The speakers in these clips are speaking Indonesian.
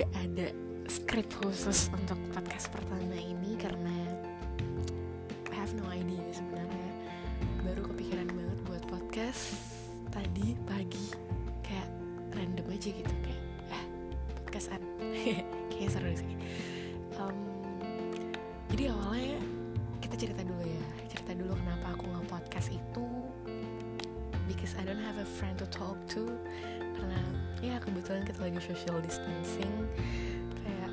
gak ada skrip khusus untuk podcast pertama ini karena I have no idea sebenarnya. Baru kepikiran banget buat podcast tadi pagi. Kayak random aja gitu kayak eh podcastan. Kayak seru sih. Um, jadi awalnya kita cerita dulu ya. Cerita dulu kenapa aku nge podcast itu. Because I don't have a friend to talk to. Karena ya kebetulan kita lagi social distancing. Kayak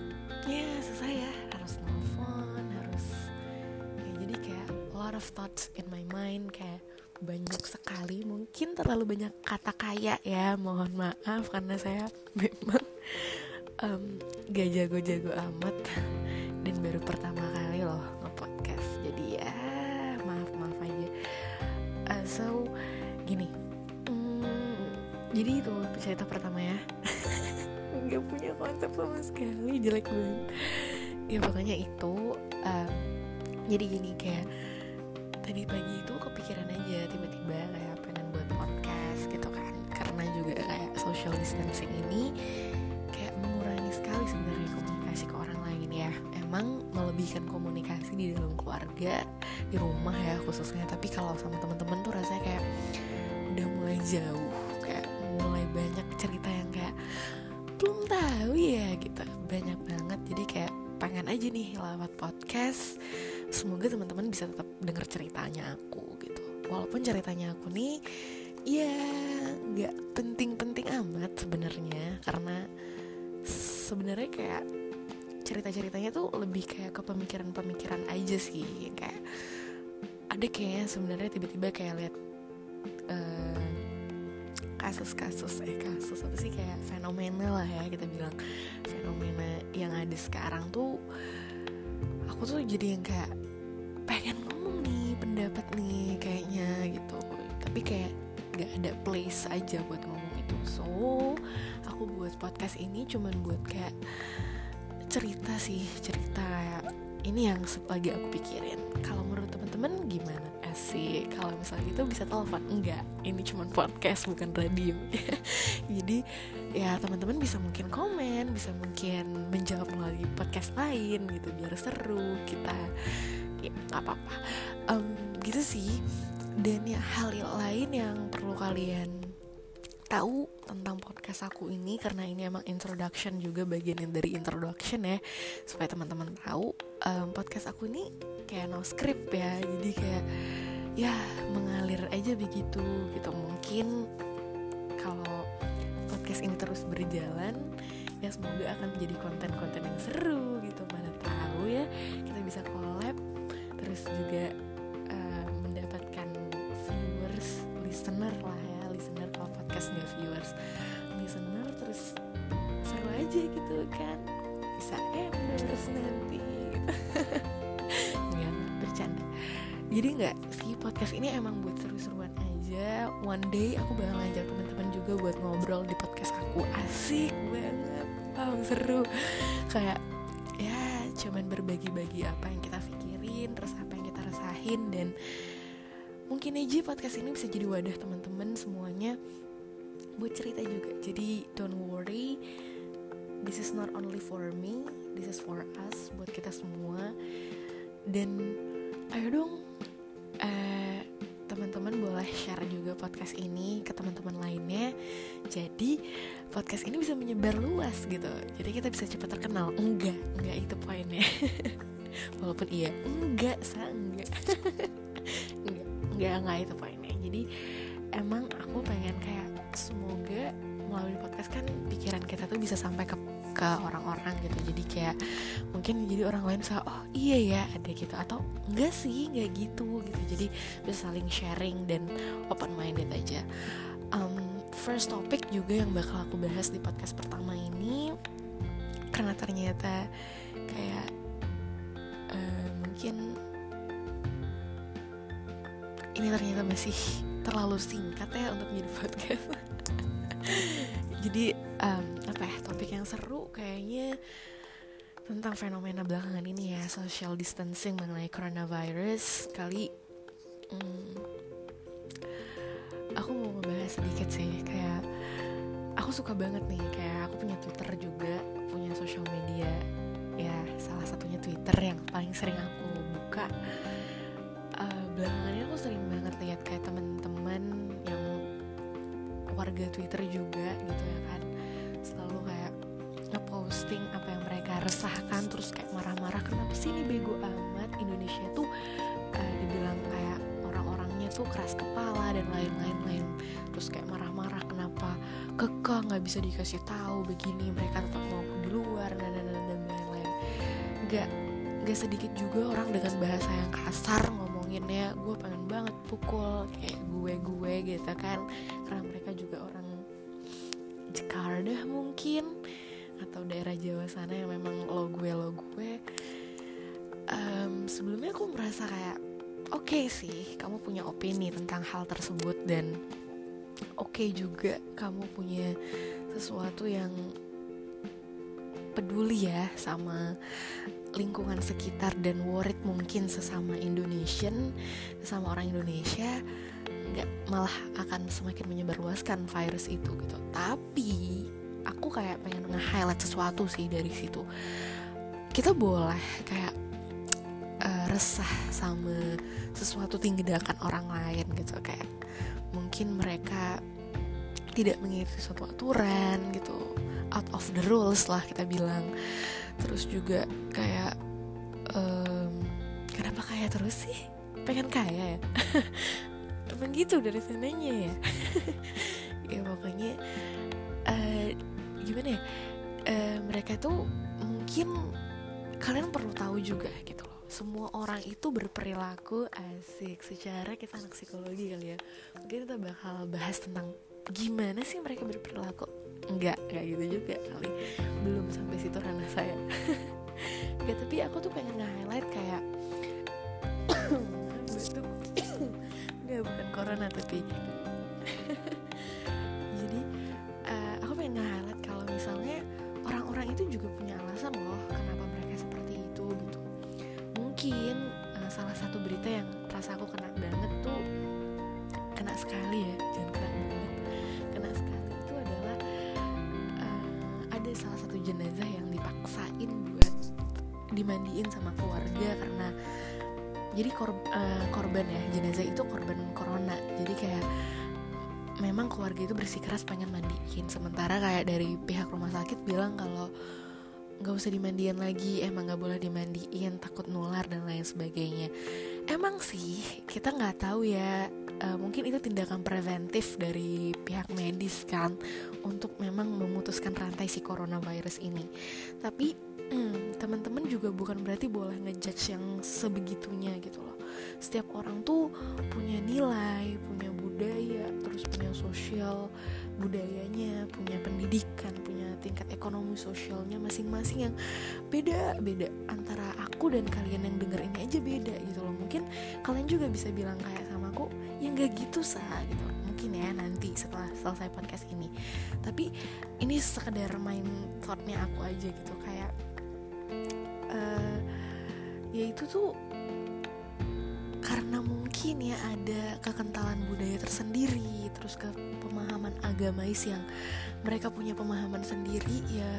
ya susah ya. Harus nelfon harus ya jadi kayak a lot of thoughts in my mind. Kayak banyak sekali mungkin terlalu banyak kata kaya ya. Mohon maaf karena saya memang um, gak jago-jago amat. Dan baru pertama kali loh nge-podcast. Jadi ya maaf maaf aja. Uh, so gini jadi itu cerita pertama ya. Nggak punya konsep sama sekali jelek banget. Ya pokoknya itu um, jadi gini kayak tadi pagi itu kepikiran aja tiba-tiba kayak pengen buat podcast gitu kan. Karena juga kayak social distancing ini kayak mengurangi sekali sebenarnya komunikasi ke orang lain ya. Emang melebihkan komunikasi di dalam keluarga di rumah ya khususnya. Tapi kalau sama teman-teman tuh rasanya kayak udah mulai jauh tahu ya gitu. Banyak banget. Jadi kayak pengen aja nih lewat podcast. Semoga teman-teman bisa tetap denger ceritanya aku gitu. Walaupun ceritanya aku nih ya nggak penting-penting amat sebenarnya. Karena sebenarnya kayak cerita-ceritanya tuh lebih kayak ke pemikiran-pemikiran aja sih. Kayak ada kayaknya sebenarnya tiba-tiba kayak lihat uh, kasus-kasus eh kasus apa sih kayak fenomena lah ya kita bilang fenomena yang ada sekarang tuh aku tuh jadi yang kayak pengen ngomong nih pendapat nih kayaknya gitu. Tapi kayak gak ada place aja buat ngomong itu. So aku buat podcast ini cuman buat kayak cerita sih cerita ini yang lagi aku pikirin. Kalau menurut teman-teman gimana asik kalau misalnya itu bisa telepon. Enggak ini cuma podcast bukan radio. Jadi ya teman-teman bisa mungkin komen bisa mungkin menjawab melalui podcast lain gitu biar seru kita. Ya apa-apa. Um, gitu sih. Dan ya hal lain yang perlu kalian tahu tentang podcast aku ini karena ini emang introduction juga bagian dari introduction ya supaya teman-teman tahu um, podcast aku ini kayak no script ya. Jadi kayak ya mengalir aja begitu gitu. Mungkin kalau podcast ini terus berjalan ya semoga akan menjadi konten-konten yang seru gitu. Mana tahu ya kita bisa collab terus juga uh, mendapatkan viewers listener lah ya. Listener kalau podcast nggak viewers listener terus seru aja gitu kan. Bisa endorse nanti. Nggak bercanda. Jadi nggak podcast ini emang buat seru-seruan aja. One day aku bakal ngajak teman-teman juga buat ngobrol di podcast aku. Asik banget. Wow seru. Kayak ya cuman berbagi-bagi apa yang kita pikirin terus apa yang kita rasain dan mungkin aja podcast ini bisa jadi wadah teman-teman semuanya buat cerita juga. Jadi don't worry. This is not only for me this is for us buat kita semua. Dan ayo dong uh, teman-teman boleh share juga podcast ini ke teman-teman lainnya. Jadi podcast ini bisa menyebar luas gitu. Jadi kita bisa cepat terkenal. Enggak enggak itu poinnya. Walaupun iya enggak sa enggak. Enggak enggak enggak itu poinnya. Jadi emang aku pengen kayak semoga melalui podcast kan pikiran kita tuh bisa sampai ke ke orang-orang gitu. Jadi kayak mungkin jadi orang lain bisa oh iya ya ada gitu. Atau enggak sih enggak gitu gitu. Jadi bisa saling sharing dan open minded aja. Um, first topic juga yang bakal aku bahas di podcast pertama ini karena ternyata kayak uh, mungkin ini ternyata masih terlalu singkat ya untuk menjadi podcast. Jadi um, apa ya topik yang seru kayaknya tentang fenomena belakangan ini ya social distancing mengenai coronavirus. Kali um, aku mau ngebahas sedikit sih kayak suka banget nih kayak aku punya Twitter juga punya sosial media ya salah satunya Twitter yang paling sering aku buka. Uh, belakangan ini aku sering banget lihat kayak teman-teman yang warga Twitter juga gitu ya kan ngeposting apa yang mereka resahkan terus kayak marah-marah kenapa sih ini bego amat? Indonesia tuh uh, dibilang kayak orang-orangnya tuh keras kepala dan lain-lain lain terus kayak marah-marah kenapa kekeh nggak bisa dikasih tahu begini mereka tetap mau di luar dan dan dan dan lain-lain. Nggak nggak sedikit juga orang dengan bahasa yang kasar ngomonginnya gue pengen banget pukul kayak gue gue gitu kan. Karena mereka juga orang Jakarta mungkin atau daerah Jawa sana yang memang lo gue lo gue um, sebelumnya aku merasa kayak oke okay sih kamu punya opini tentang hal tersebut dan oke okay juga kamu punya sesuatu yang peduli ya sama lingkungan sekitar dan worried mungkin sesama Indonesian sesama orang Indonesia nggak malah akan semakin menyebarluaskan virus itu gitu. Tapi aku kayak pengen nge-highlight sesuatu sih dari situ. Kita boleh kayak uh, resah sama sesuatu tindakan orang lain gitu. Kayak mungkin mereka tidak mengikuti suatu aturan gitu out of the rules lah kita bilang. Terus juga kayak um, kenapa kaya terus sih? Pengen kaya ya? Emang gitu dari sananya ya. Ya pokoknya uh, gimana ya uh, mereka tuh mungkin kalian perlu tahu juga gitu semua orang itu berperilaku asik. Secara kita anak psikologi kali ya mungkin kita bakal bahas tentang gimana sih mereka berperilaku. Enggak enggak gitu juga kali. Belum sampai situ ranah saya. Enggak tapi aku tuh pengen nge-highlight kayak enggak bukan corona tapi juga punya alasan loh kenapa mereka seperti itu gitu. Mungkin uh, salah satu berita yang rasa aku kena banget tuh kena sekali ya jangan kena banget. Kena sekali itu adalah uh, ada salah satu jenazah yang dipaksain buat dimandiin sama keluarga karena jadi kor uh, korban ya jenazah itu korban corona. Jadi kayak memang keluarga itu bersikeras pengen mandiin. Sementara kayak dari pihak rumah sakit bilang kalau nggak usah dimandiin lagi emang nggak boleh dimandiin takut nular dan lain sebagainya. Emang sih kita nggak tahu ya uh, mungkin itu tindakan preventif dari pihak medis kan untuk memang memutuskan rantai si coronavirus ini. Tapi hmm, teman-teman juga bukan berarti boleh ngejudge yang sebegitunya gitu loh. Setiap orang tuh punya nilai punya budaya terus punya sosial budayanya punya pendidikan tingkat ekonomi sosialnya masing-masing yang beda beda antara aku dan kalian yang denger ini aja beda gitu loh. Mungkin kalian juga bisa bilang kayak sama aku ya nggak gitu sah gitu mungkin ya nanti setelah selesai podcast ini. Tapi ini sekedar main thoughtnya aku aja gitu kayak uh, ya itu tuh karena mungkin ya ada kekentalan budaya tersendiri terus ke agamais yang mereka punya pemahaman sendiri ya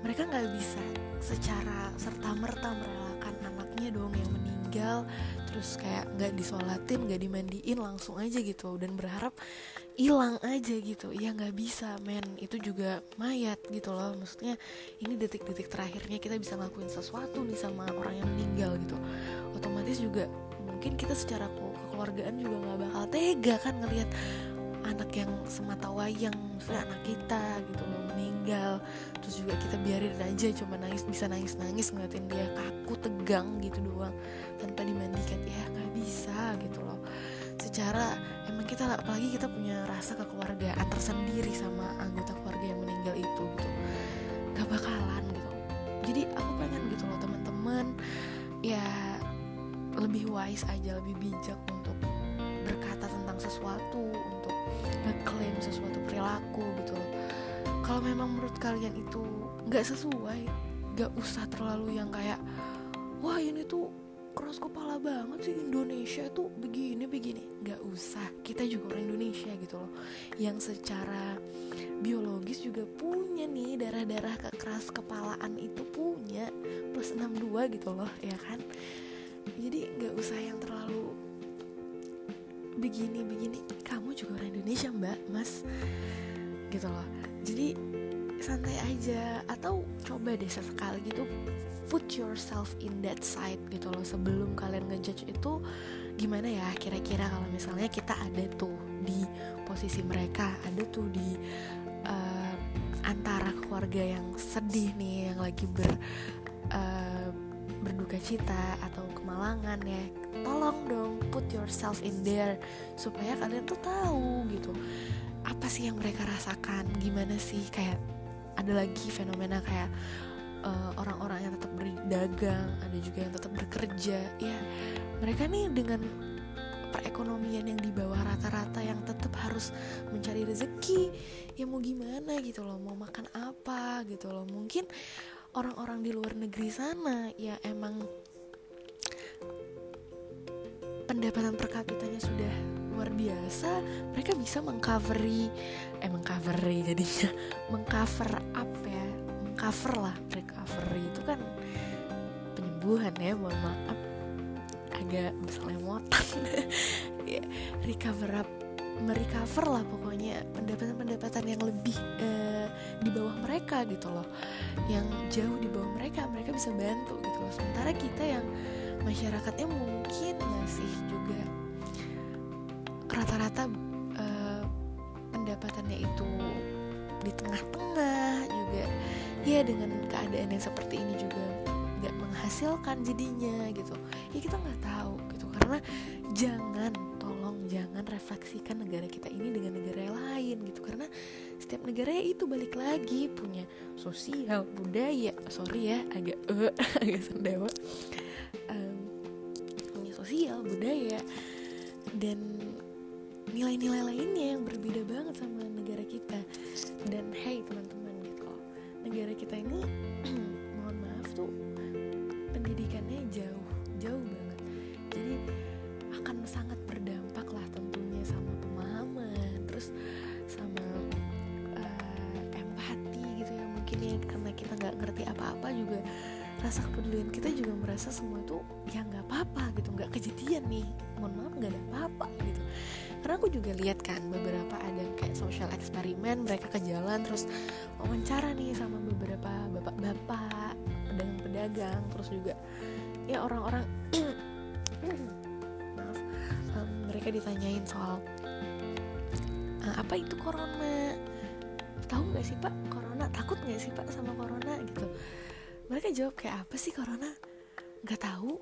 mereka nggak bisa secara serta merta merelakan anaknya dong yang meninggal terus kayak nggak disolatin nggak dimandiin langsung aja gitu. Dan berharap hilang aja gitu. Ya nggak bisa men. Itu juga mayat gitu loh. Maksudnya ini detik-detik terakhirnya kita bisa ngelakuin sesuatu nih sama orang yang meninggal gitu. Otomatis juga mungkin kita secara kekeluargaan juga nggak bakal tega kan ngelihat anak yang semata wayang misalnya anak kita gitu loh meninggal. Terus juga kita biarin aja cuma nangis bisa nangis nangis ngeliatin dia kaku tegang gitu doang tanpa dimandikan. Ya nggak bisa gitu loh. Secara emang kita apalagi kita punya rasa kekeluargaan tersendiri sama anggota keluarga yang meninggal itu gitu. Nggak bakalan gitu. Jadi aku pengen gitu loh teman-teman ya lebih wise aja lebih bijak untuk berkata tentang sesuatu ngeklaim sesuatu perilaku gitu kalau memang menurut kalian itu nggak sesuai nggak usah terlalu yang kayak wah ini tuh keras kepala banget sih Indonesia itu begini begini. Nggak usah kita juga orang Indonesia gitu loh. Yang secara biologis juga punya nih darah-darah keras kepalaan itu punya plus 62 gitu loh ya kan? Jadi nggak usah yang terlalu begini begini. Kamu juga orang Indonesia mbak mas. Gitu loh. Jadi santai aja. Atau coba deh sesekali gitu put yourself in that side gitu loh. Sebelum kalian ngejudge itu gimana ya kira-kira kalau misalnya kita ada tuh di posisi mereka ada tuh di uh, antara keluarga yang sedih nih yang lagi ber uh, berduka cita atau kemalangan ya tolong dong put yourself in there supaya kalian tuh tahu gitu apa sih yang mereka rasakan gimana sih kayak ada lagi fenomena kayak eh, orang-orang yang tetap berdagang ada juga yang tetap bekerja ya. Mereka nih dengan perekonomian yang di bawah rata-rata yang tetap harus mencari rezeki ya mau gimana gitu loh mau makan apa gitu loh. Mungkin orang-orang di luar negeri sana ya emang pendapatan per kapitanya sudah luar biasa mereka bisa mengcovery eh mengcovery jadinya mengcover up ya recover lah recovery itu kan penyembuhan ya mohon maaf. Agak beselemotan ya, recover up merecover lah pokoknya pendapatan-pendapatan yang lebih uh, di bawah mereka gitu loh. Yang jauh di bawah mereka mereka bisa bantu gitu loh. Sementara kita yang masyarakatnya mungkin masih juga rata-rata uh, pendapatannya itu di tengah-tengah juga. Ya dengan keadaan yang seperti ini juga nggak menghasilkan jadinya gitu. Ya kita nggak tahu gitu. Karena jangan tolong jangan refleksikan negara kita ini dengan negara lain gitu. Karena setiap negara ya itu balik lagi punya sosial budaya. Sorry ya agak uh, agak sendawa sosial budaya dan nilai-nilai lainnya yang berbeda banget sama negara kita. Dan hey teman-teman negara kita ini mohon maaf tuh pendidikannya jauh jauh banget. Jadi akan sangat berdampak lah tentunya sama pemahaman terus sama uh, empati gitu ya. Mungkin ya karena kita nggak ngerti apa-apa juga rasa kepedulian kita juga merasa semua itu ya nggak apa-apa gitu. Nggak kejadian nih. Mohon maaf nggak ada apa-apa gitu. Karena aku juga lihat kan beberapa ada kayak social eksperimen mereka ke jalan terus wawancara nih sama beberapa bapak-bapak pedagang-pedagang terus juga ya orang-orang maaf um, mereka ditanyain soal uh, apa itu corona? Tahu nggak sih pak? Corona? Takut nggak sih pak sama corona? Gitu mereka jawab kayak apa sih corona? Nggak tahu.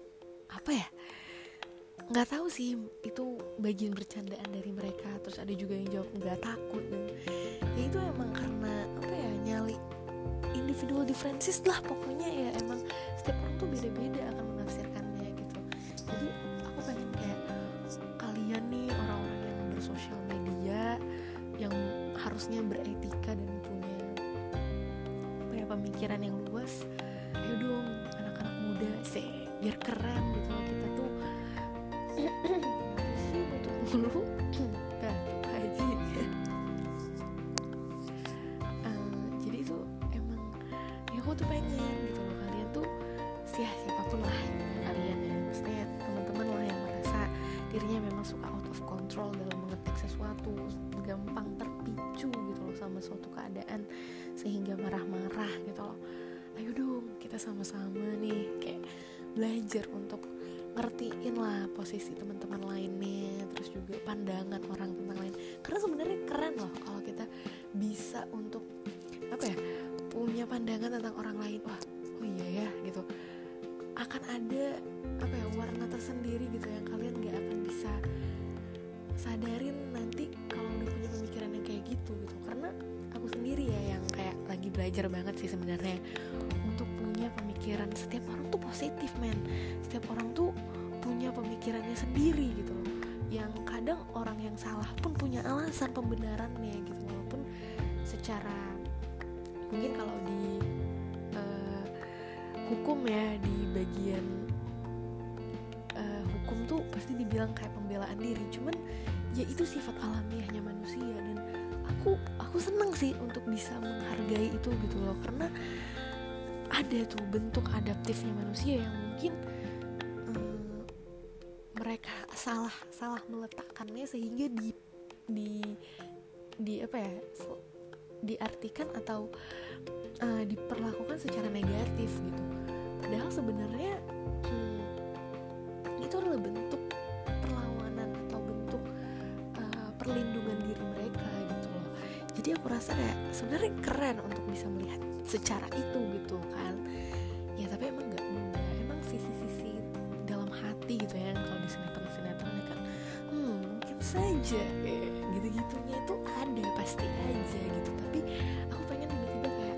Apa ya? Nggak tahu sih. Itu bagian bercandaan dari mereka. Terus ada juga yang jawab nggak takut. Dan ya itu emang karena apa ya nyali individual differences lah pokoknya ya. Emang setiap orang tuh beda-beda akan menafsirkannya gitu. Jadi aku pengen kayak kalian nih orang-orang yang bersosial media yang harusnya beretika dan punya apa ya pemikiran yang luas biar keren gitu. Kita tuh sih butuh mulu belajar untuk ngertiin lah posisi teman-teman lainnya terus juga pandangan orang tentang lain. Karena sebenarnya keren loh kalau kita bisa untuk apa ya punya pandangan tentang orang lain. Wah oh iya ya gitu. Akan ada apa ya warna tersendiri gitu yang kalian nggak akan bisa sadarin nanti kalau udah punya pemikiran yang kayak gitu gitu. Karena aku sendiri ya yang kayak lagi belajar banget sih sebenarnya pemikiran setiap orang tuh positif men. Setiap orang tuh punya pemikirannya sendiri gitu loh. Yang kadang orang yang salah pun punya alasan pembenarannya gitu. Walaupun secara mungkin kalau di uh, hukum ya di bagian tuh pasti dibilang kayak pembelaan diri. Cuman ya itu sifat alamiahnya manusia. Dan aku aku seneng sih untuk bisa menghargai itu gitu loh. Karena ada tuh bentuk adaptifnya manusia yang mungkin um, mereka salah salah meletakkannya sehingga di di di apa ya diartikan atau uh, diperlakukan secara negatif gitu. Padahal sebenarnya jadi aku rasa kayak sebenarnya keren untuk bisa melihat secara itu gitu kan. Ya tapi emang nggak mudah. Emang sisi-sisi dalam hati gitu ya kalau di sinetron sinetronnya kan hmm mungkin saja ya, gitu-gitunya itu ada pasti aja gitu. Tapi aku pengen tiba-tiba kayak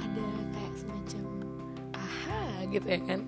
ada kayak semacam aha gitu ya kan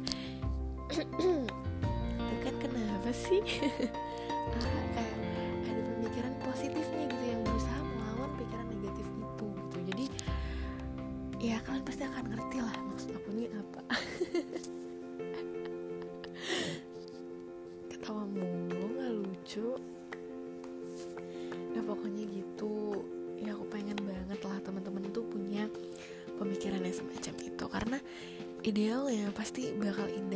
idealnya pasti bakal indah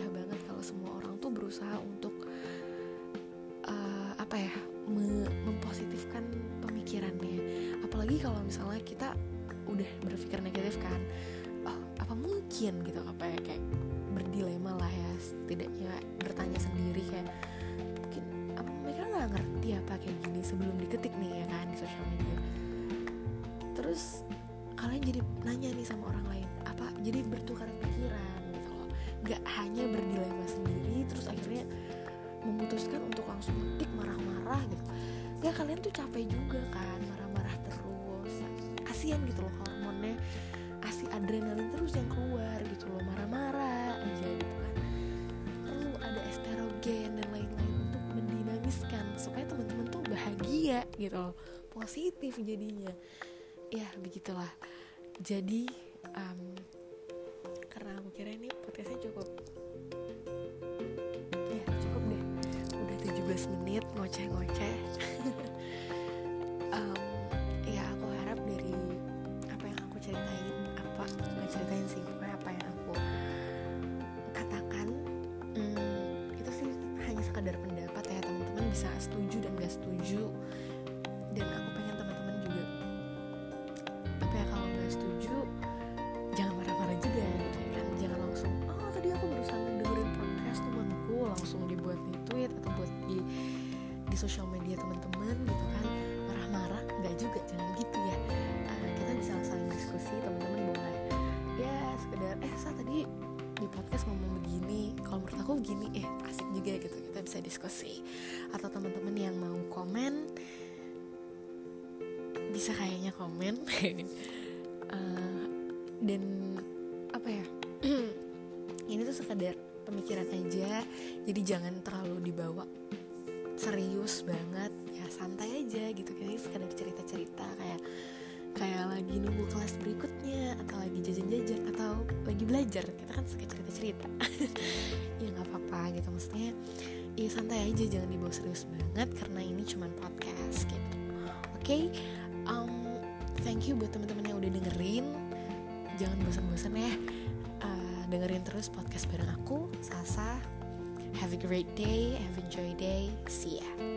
gitu loh. Positif jadinya. Ya begitulah. Jadi um, karena aku kira ini podcastnya cukup ya cukup deh. Udah 17 menit ngoceh-ngoceh di sosial media teman-teman gitu kan marah-marah nggak juga jangan gitu ya. Uh, kita bisa saling diskusi teman-teman boleh. Ya sekedar eh saya tadi di podcast ngomong begini kalau menurut aku begini eh asik juga gitu kita bisa diskusi. Atau teman-teman yang mau komen bisa kayaknya komen. Uh, dan apa ya? Ini tuh sekadar pemikiran aja jadi jangan terlalu dibawa serius banget. Ya santai aja gitu. Kayak sekadar cerita-cerita kayak kayak lagi nunggu kelas berikutnya atau lagi jajan-jajan atau lagi belajar. Kita kan suka cerita-cerita. Ya nggak apa-apa gitu. Maksudnya ya santai aja. Jangan dibawa serius banget karena ini cuma podcast gitu. Oke? Okay? um, thank you buat teman-teman yang udah dengerin. Jangan bosan-bosan ya. Uh, dengerin terus podcast bareng aku Sasa have a great day. Have a joy day. See ya